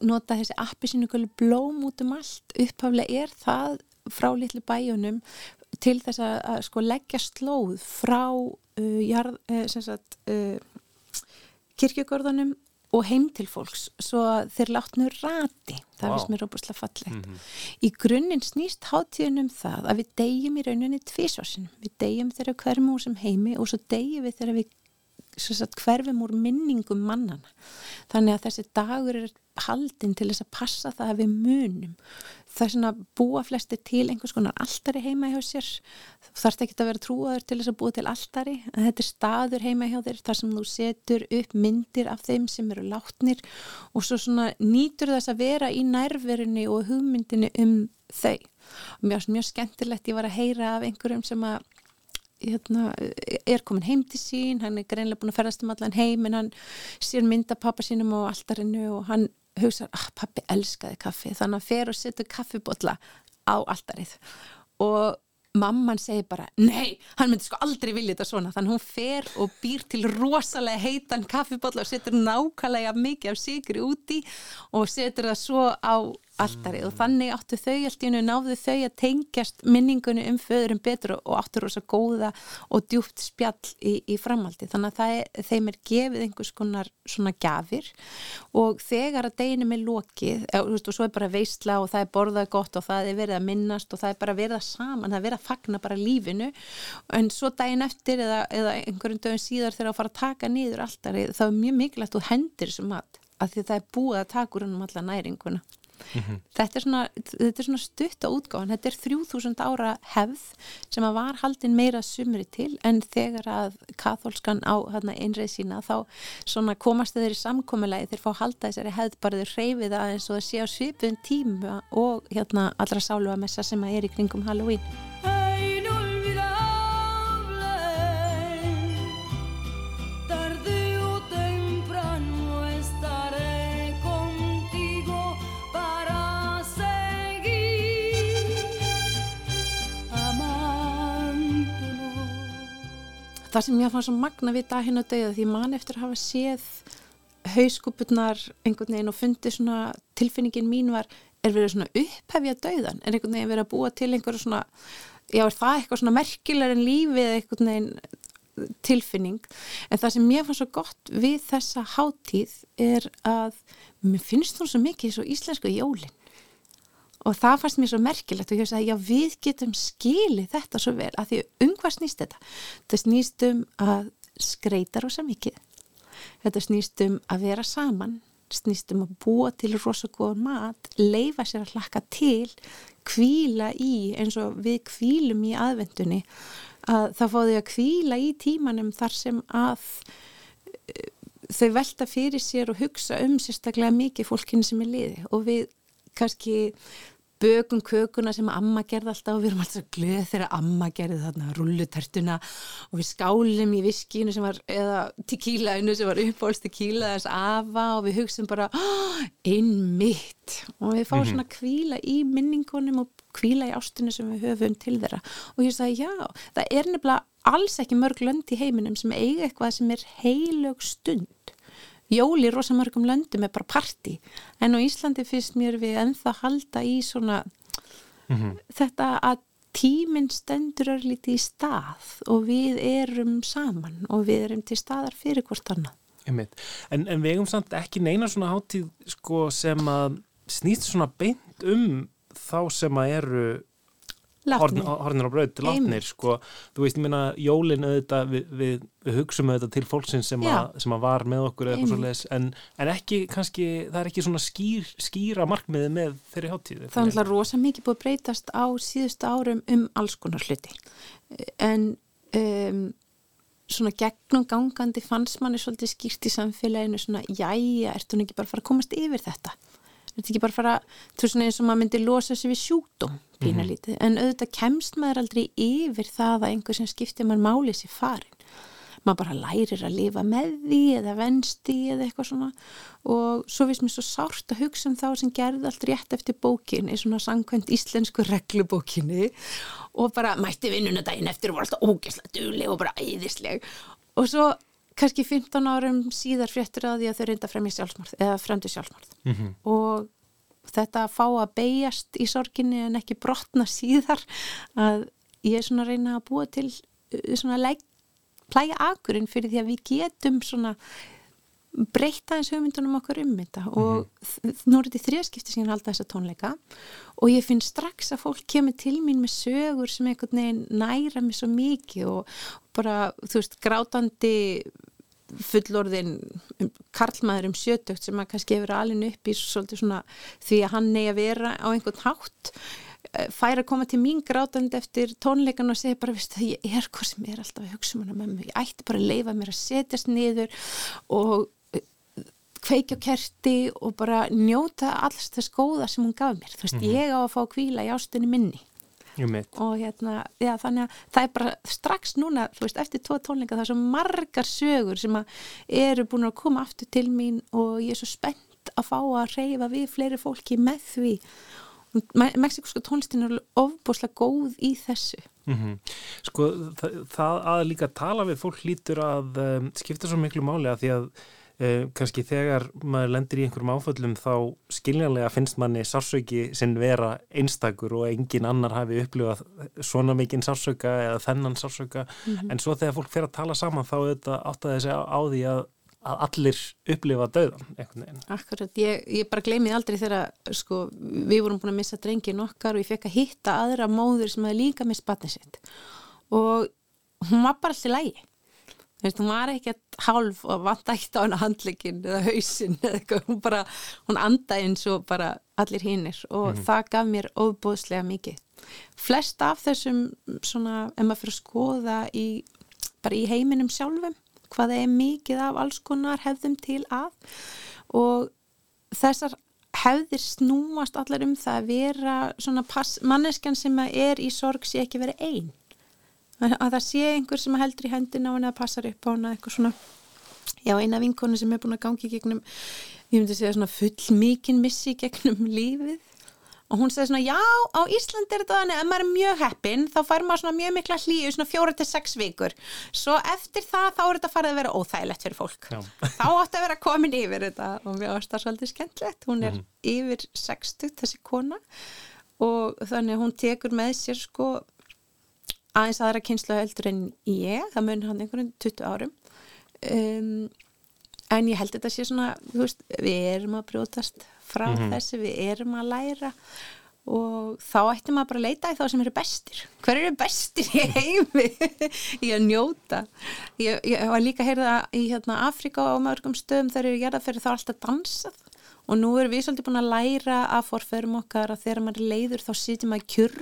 nota þessi appi sínu blóm út um allt. Upphaflega er það frá litlu bæjunum til þess að, að sko leggja slóð frá uh, jarð, uh, sagt, uh, kirkjögörðunum og heim til fólks svo þeir látnu rati það wow. finnst mér óbúslega fallegt mm -hmm. í grunninn snýst hátíðin um það að við deyjum í rauninni tvísvarsin við deyjum þegar hverjum úr sem heimi og svo deyjum við þegar við sagt, hverfum úr minningum mannana þannig að þessi dagur er haldinn til þess að passa það að við munum. Það er svona búa flesti til einhvers konar alltari heima hjá sér. Þarf ekki að vera trúaður til þess að búa til alltari en þetta er staður heima hjá þér þar sem þú setur upp myndir af þeim sem eru látnir og svo svona nýtur þess að vera í nærverunni og hugmyndinni um þau. Mjög, mjög skemmtilegt ég var að heyra af einhverjum sem að Hérna, er komin heim til sín, hann er greinlega búin að ferðast um allan heim en hann sér mynda pappa sínum á alltarinu og hann hugsa, ah, pappi elskaði kaffi. Þannig að fer og setur kaffibotla á alltarið og mamman segir bara, nei, hann myndi sko aldrei vilja þetta svona, þannig hún fer og býr til rosalega heitan kaffibotla og setur nákvæmlega mikið af sigri úti og setur það svo á alltari og þannig áttu þau allt í hennu náðu þau að tengjast minningunni um föðurum betur og áttu rosa góða og djúpt spjall í, í framaldi þannig að er, þeim er gefið einhvers konar svona gafir og þegar að deginum er lokið og svo er bara veistla og það er borðað gott og það er verið að minnast og það er bara verið að saman, það er verið að fagna bara lífinu. En svo daginn eftir eða, eða einhverjum dögum síðar þegar að fara að taka nýður alltari þá er mjög mikilvægt að þú hendir þessu mat af því það er búið að taka úr hennum alla næringuna Mm -hmm. þetta, er svona, þetta er svona stutt á útgáðan, þetta er 3000 ára hefð sem að var haldin meira sumri til en þegar að katholskan á einreið sína þá komast þeir í samkommulegi þeir fá halda þessari hefð bara þeir reyfið aðeins og þeir sé á svipun tíma og hérna allra sálu að messa sem að er í kringum Halloween það sem ég fann svo magna við dag hérna döða því mann eftir að hafa séð hauskúpurnar einhvern veginn og fundið svona tilfinningin mín var er verið svona upphefja döðan er einhvern veginn verið að búa til einhverju svona já er það eitthvað svona merkilegar en lífið einhvern veginn tilfinning? En það sem ég fann svo gott við þessa hátíð er að mér finnst þú svo mikið svo íslensku jólinn og það fannst mér svo merkilegt og ég sagði já við getum skilið þetta svo vel að því um hvað snýst þetta? Þetta snýst um að skreita rosa mikið. Þetta snýst um að vera saman snýst um að búa til rosa mat leifa sér að hlakka til kvíla í eins og við kvílum í aðvendunni að það fóði að kvíla í tímanum þar sem að eh, þau velta fyrir sér og hugsa um sérstaklega mikið fólkinu sem er liði og við kannski bökum kökuna sem amma gerði alltaf. Og við erum alltaf glöð þegar amma gerði þarna rullutertuna og við skálum í viskinu sem var, eða tequílainu sem var uppbólst tequíla þess afa og við hugsaum bara oh, einmitt. Og við fáum mm -hmm. svona kvíla í minningunum og kvíla í ástunni sem við höfum til þeirra. Og ég sagði já, það er nefnilega alls ekki mörg lönd í heiminum sem eiga eitthvað sem er heilög stund jól í rosamörgum löndum er bara parti en á Íslandi fyrst mér við ennþá halda í svona mm -hmm. þetta að tíminn stendur er lítið í stað og við erum saman og við erum til staðar fyrir hvort annað. En, en við eigum samt ekki neina svona hátíð sko, sem að snýst svona beint um þá sem að eru hornir á bröð látnir sko, þú veist, ég minna jólin auðvitað, við, við, við hugsaum auðvitað til fólksins sem, a, sem að var með okkur leiðis, en, en ekki kannski, það er ekki svona skýr, skýra markmiði með þeirri háttíði. Það er alltaf rosa mikið búið breytast á síðustu árum um alls konar hluti. En um, svona gegnum gangandi fannst manni svolítið skýrt í samfélaginu svona, jæja, ertu hún ekki bara að fara að komast yfir þetta? Ertu ekki bara að fara, þú veist, eins og maður myndi losa sig við sjútum, pína lítið, mm -hmm. en auðvitað kemst maður aldrei yfir það að einhver sem skiptir maður málið sér farin maður bara lærir að lifa með því eða vensti eða eitthvað svona. Og svo finnst mér svo sárt að hugsa um þá sem gerði allt rétt eftir bókinni svona sangkvæmt íslensku reglubókinni. Og bara mætti vinnuna daginn eftir og var alltaf ógæslega dugleg og bara æðisleg. Og svo kannski 15 árum síðar fréttur að því að þau reynda fremja sjálfsmárð eða fremdu sjálfsmárð mm -hmm. og þetta að fá að beigjast í sorginni en ekki brotna síðar að ég er svona að reyna að búa til uh, svona plæja akurinn fyrir því að við getum svona breyta eins hugmyndunum okkur um þetta og mm -hmm. nú er þetta þrjaskipti sem ég halda þessa tónleika og ég finn strax að fólk kemur til mín með sögur sem einhvern veginn næra mig svo mikið og bara, þú veist, grátandi fullorðin karlmaður um sjötökt sem að kannski hefur alveg upp í svona því að hann neyja vera á einhvern hátt Eh, fær að koma til mín grátandi eftir tónleikan og segja bara, það, ég er hvað sem er alltaf að hugsa um hana með mig, ég ætti bara að leifa mér að setjast niður og kveikja kerti og bara njóta alls þess góða sem hún gaf mér, þú veist, mm -hmm. ég á að fá kvíla í ástunni minni. Og hérna, já þannig að það er bara strax núna, þú veist, eftir tvo tónleika það er svo margar sögur sem að eru búin að koma aftur til mín og ég er svo spennt að fá að reyfa við fleiri fólki með því. Mexikoska tónlistin er ofbúslega góð í þessu. Mm -hmm. Sko það, það að líka tala við fólk lítur að um, skipta svo miklu máli að því að um, kannski þegar maður lendir í einhverjum áföllum þá skiljanlega finnst manni sársöki sinn vera einstakur og engin annar hafi upplifað svona mikinn sársöka eða þennan sársöka mm -hmm. en svo þegar fólk fer að tala saman þá áttaði þessi á, á því að að allir upplifa döðan Akkurat, ég, ég bara gleymið aldrei þegar sko, við vorum búin að missa drengin okkar og ég fekk að hitta aðra móður sem hefði líka mist batnið sitt. Og hún var bara allir lægi Veist, hún var ekkert hálf og vant ekkert á hana handleikin eða hausin eða eitthvað, hún bara, hún andaði eins og bara allir hinnir og mm -hmm. það gaf mér óbúðslega mikið. Flest af þessum svona, ef maður fyrir að skoða í, bara í heiminum sjálfum, hvað er mikið af alls konar hefðum til að og þessar hefðir snúast allar um það að vera svona manneskan sem er í sorg sé ekki verið einn að það sé einhver sem heldur í hendina á henni að passar upp á henni eitthvað svona. Já eina vinkonu sem er búin að gangi gegnum ég myndi segja svona full mikinn missi gegnum lífið. Og hún segði svona já, á Íslandi er þetta þannig að maður er mjög heppin, þá fær maður svona mjög mikla hlýju, svona fjóra til sex vikur. Svo eftir það þá er þetta farið að vera óþægilegt fyrir fólk, þá átt að vera komin yfir þetta og mér ást það svolítið skemmtilegt, hún er mm. yfir 60 þessi kona. Og þannig hún tekur með sér sko aðeins aðra kynslu heldur en ég, það mun hann einhvern 20 árum. Um, en ég held þetta sé svona, veist, við erum að brjótast frá mm -hmm. þessu, við erum að læra og þá ættum maður bara að leita í þá sem eru bestir. Hver eru bestir í heimi? Í að njóta. Ég, ég var líka að heyra í hérna, Afrika á mörgum stöðum þegar eru gerðað fyrir þá alltaf dansað og nú erum við svolítið búin að læra að forferum okkar að þegar maður er leiður þá sitjum maður kjur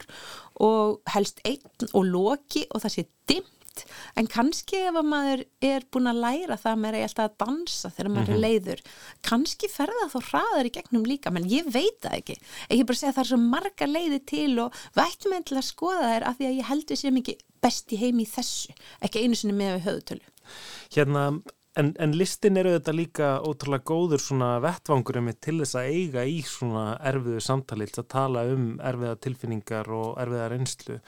og helst einn og loki og það sé neitt en kannski ef maður er búin að læra það að maður er alltaf að dansa þegar maður mm -hmm. er mhm. leiður kannski ferða þá hraðar í gegnum líka menn ég veit það ekki ég bara segja það er svo marga leiði til og vættum enn til að skoða þær af því að ég heldur sér mikið best í heimi í þessu ekki einu sinni með höðutölu Hérna En, en listin eru þetta líka ótrúlega góður svona vettvangurum til þess að eiga í svona erfiðu samtali til að tala um erfiða tilfinningar og erfiða reynslu.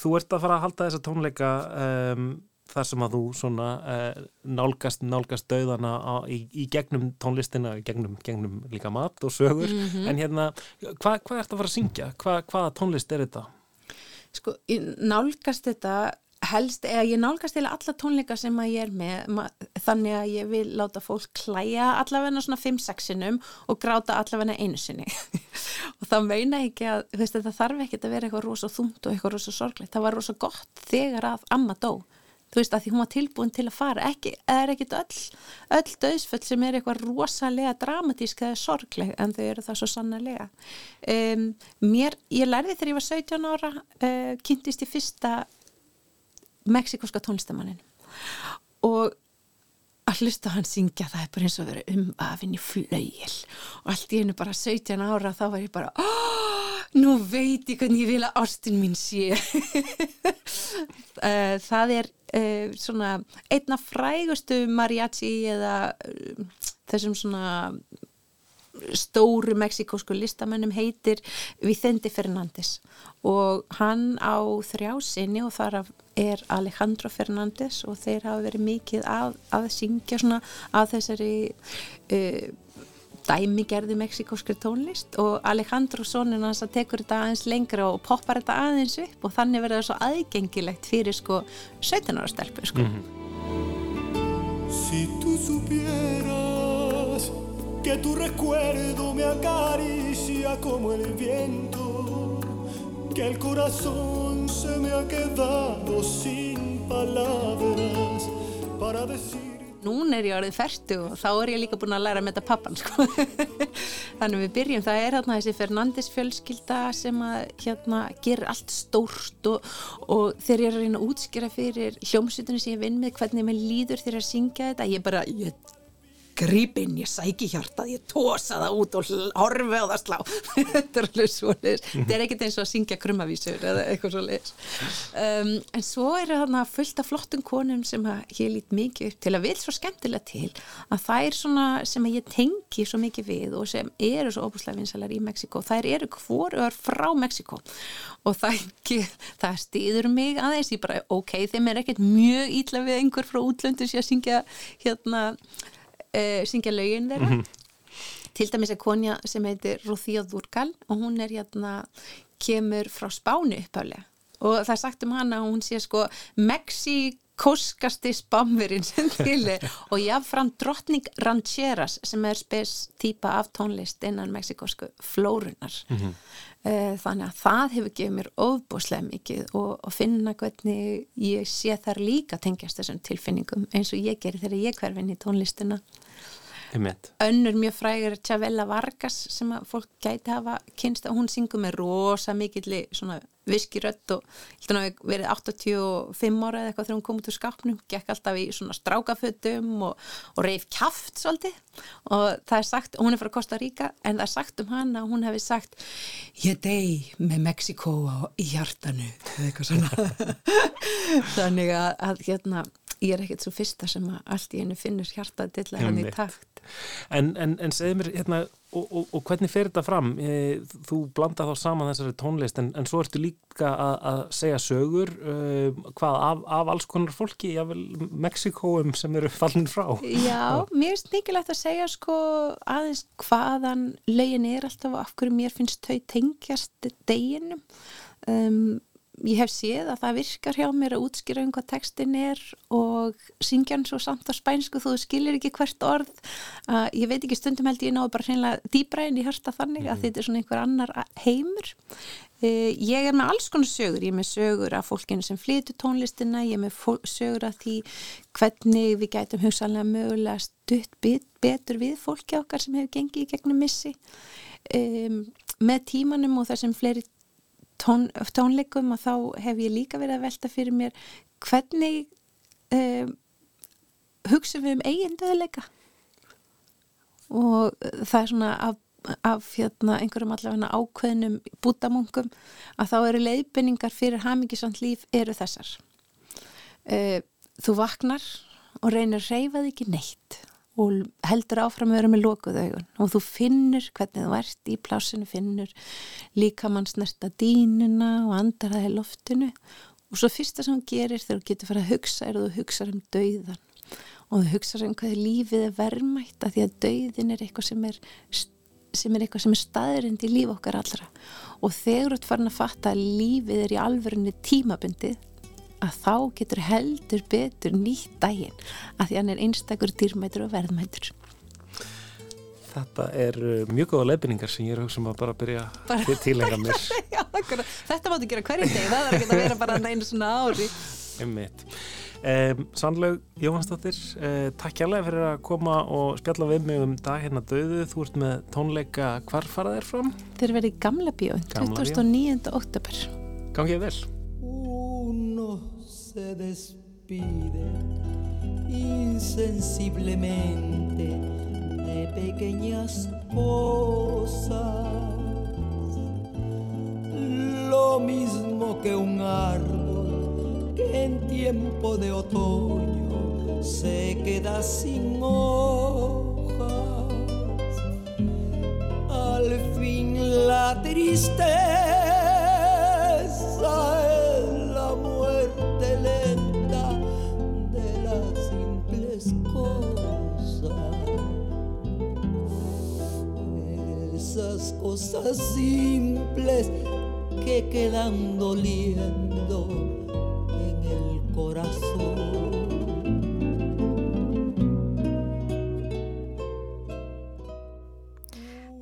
Þú ert að fara að halda þessa tónleika um, þar sem að þú svona uh, nálgast, nálgast döðana á, í, í gegnum tónlistina, gegnum, gegnum líka mat og sögur. Mm -hmm. En hérna, hva, hvað ert að fara að syngja? Hva, hvaða tónlist er þetta? Sko, nálgast þetta helst, eða ég nálgast eða alla tónleika sem að ég er með þannig að ég vil láta fólk klæja allavegna svona 5-6 sinum og gráta allavegna einu sinni. Og þá meina ekki að veist, það þarf ekki að vera eitthvað rosa þúmt og eitthvað rosa sorglegt, það var rosa gott þegar að amma dó, þú veist að því hún var tilbúin til að fara, ekki, er ekkit öll öll döðsföll sem er eitthvað rosalega dramatísk eða sorgleg en þau eru það svo sannarlega. Um, mér, ég lærði þegar ég var 17 ára uh, kynntist ég fyrsta meksikoska tónlistamannin og að hlusta hann syngja það er bara eins og að vera um afinn í flauil og allt í hennu bara 17 ára þá var ég bara oh, nú veit ég hvernig ég vil að ástin mín sé. Eh, það er uh, svona einna frægustu mariachi eða uh, þessum svona stóru meksikósku listamennum heitir Vicente Fernández. Og hann á þrjá sinni og þar er Alejandro Fernández og þeir hafa verið mikið að, að syngja svona að þessari uh, dæmigerði meksikóskri tónlist. Og Alejandro sonin hans að tekur þetta aðeins lengra og poppar þetta aðeins upp og þannig verður það svo aðgengilegt fyrir sko 17 ára stelpu sko. Mm -hmm. Si tu supieras que tu recuerdo me acaricia como el viento, que el corazón se me ha quedado sin palabras para decir. Nún er ég orðið færtu og þá er ég líka búin að læra að metta pappan sko. Þannig við byrjum, það er hérna þessi Fernandes fjölskylda sem að hérna gerir allt stórt og, og þegar ég er að reyna að útskjara fyrir hljómsutunni sem ég vinn með hvernig mér líður þegar ég syngja þetta, ég bara, ég gripinn, ég sæki hjartað, ég tósa það út og horfi á það slá. Þetta er alveg svo leiðis þetta er ekkert eins og að syngja krummavísur eða eitthvað svo leiðis um, en svo er það fullt af flottum konum sem ég lít mikið upp til að vil svo skemmtilega til að það er svona sem ég tengi svo mikið við og sem eru svo óbúslega vinsalar í Mexiko þær eru hvorur frá Mexiko og það, það stýður mig aðeins, ég bara ok, þeim er ekkert mjög ítla við einhver frá útlöndu sem ég syngja hérna uh, syngja laugin þeirra mm -hmm. til dæmis er konja sem heitir Rúþíða Þúrkal og hún er hérna kemur frá Spánu upphálega og það er sagt um hana að hún sé sko Mexikoskasti spamverinn sem til og jáfnfram drottning Rancheras sem er spes típa af tónlist innan mexikosku flórunar mm -hmm. þannig að það hefur gefið mér ofbúslega mikið og, og finna hvernig ég sé þar líka tengjast þessum tilfinningum eins og ég gerir þegar ég hverfinn í tónlistina önnur mjög frægur Chavella Vargas sem að fólk gæti hafa kynst og hún syngur með rosa mikill svona viskirött og verið 85 ára eða eitthvað þegar hún kom út úr skapnum gekk alltaf í svona strákafötum og, og reif kæft svolítið. Og það er sagt, hún er frá Costa Rica en það er sagt um hana, hún hefði sagt ég deg með Mexiko í hjartanu eða eitthvað svona. Þannig að, að hérna ég er ekkert svo fyrsta sem að allt í einu finnur hjarta til að hann í takt. En, en, en segð mér hérna og, og, og hvernig fer þetta fram? E, þú blanda þá saman þessari tónlist en, en svo ertu líka að, að segja sögur uh, hvað af, af alls konar fólki, jável Mexikóum sem eru fallin frá? Já, mér finnst mikilvægt að segja sko aðeins hvaðan legin er alltaf og af hverju mér finnst þau tengjast deginum. Um ég hef séð að það virkar hjá mér að útskýra um hvað textin er og syngja hann svo samt á spænsku þú skilir ekki hvert orð uh, ég veit ekki stundum held ég náðu bara hreinlega dýbra en ég hörsta þannig mm -hmm. að mhm. þetta er svona einhver annar heimur uh, ég er með alls konar sögur ég er með sögur af fólkinu sem flytur tónlistina ég er með sögur af því hvernig við gætum hugsalega mögulega stutt betur við fólki okkar sem hefur gengið í gegnum missi um, með tímanum og þessum fleiri tón, tónleikum og þá hef ég líka verið að velta fyrir mér hvernig um, hugsa við um eigin döðleika? Og það er svona af, af hérna, einhverjum allavega ákveðnum bútamungum að þá eru leiðbynningar fyrir hamingisant líf eru þessar. Uh, þú vaknar og reynir að reyfa þig ekki neitt og heldur áfram að vera með lokuð augun. Og þú finnur hvernig þú ert í plásinu, finnur líka mann snerta dínuna og andar það í loftinu. Og svo fyrsta sem þú gerir þegar þú getur farið að hugsa er að þú hugsa um dauðan og þú hugsa um hvað lífið er verðmætt að því að dauðin er eitthvað sem er sem er eitthvað sem er staðirind í líf okkar allra. Og þegar þú ert farin að fatta að lífið er í alverðinu tímabundið að þá getur heldur betur nýtt daginn að því hann er einstakur dýrmætur og verðmætur. Þetta er uh, mjög góða leifinningar sem ég er auðvitað um að bara byrja til tílenga mér. Já, Þetta máttu gera hverjum deg það er ekki að vera bara einu svona ári. Um, Sannlaug Jóhannsdóttir uh, takk hjálpa fyrir að koma og spjalla við mig um dag hérna döðu þú ert með tónleika hvar farað er fram? Þeir verið í Gamla bíó 2009. oktober Gangið vel se despide insensiblemente de pequeñas cosas. Lo mismo que un árbol que en tiempo de otoño se queda sin hojas. Al fin la tristeza cosas simples que quedan doliendo en el corazón.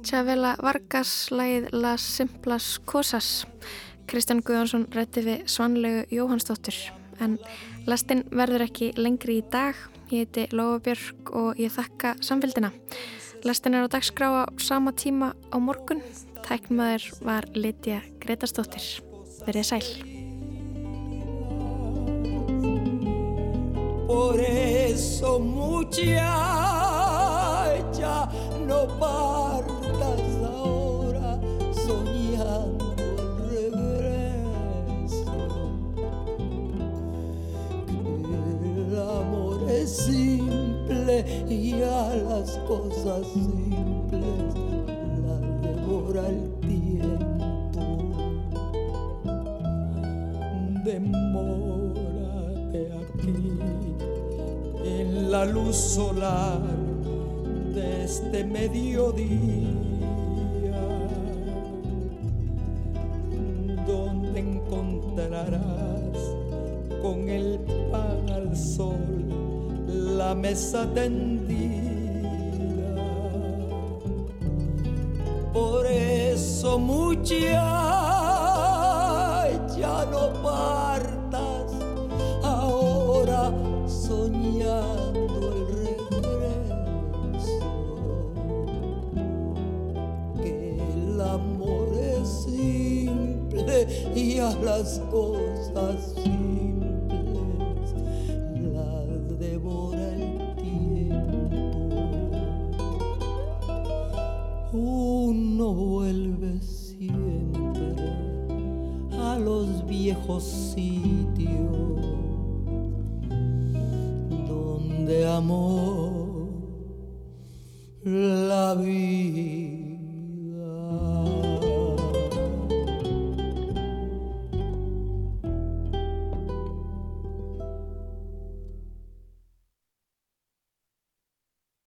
Chavela Vargas lægið Las Simplas Cosas. Kristján Guðjónsson rætti við Svanlegu Jóhannsdóttur. En lastinn verður ekki lengri í dag. Ég heiti Lófabjörg og ég þakka samfélgina. Lestin er á dagskrá á sama tíma á morgun. Tæknmaður var Lidja Gretarstóttir. Verðið sæl. Cosas simples las devora el tiempo. Demórate aquí en la luz solar de este mediodía, donde encontrarás con el pan al sol la mesa tendida.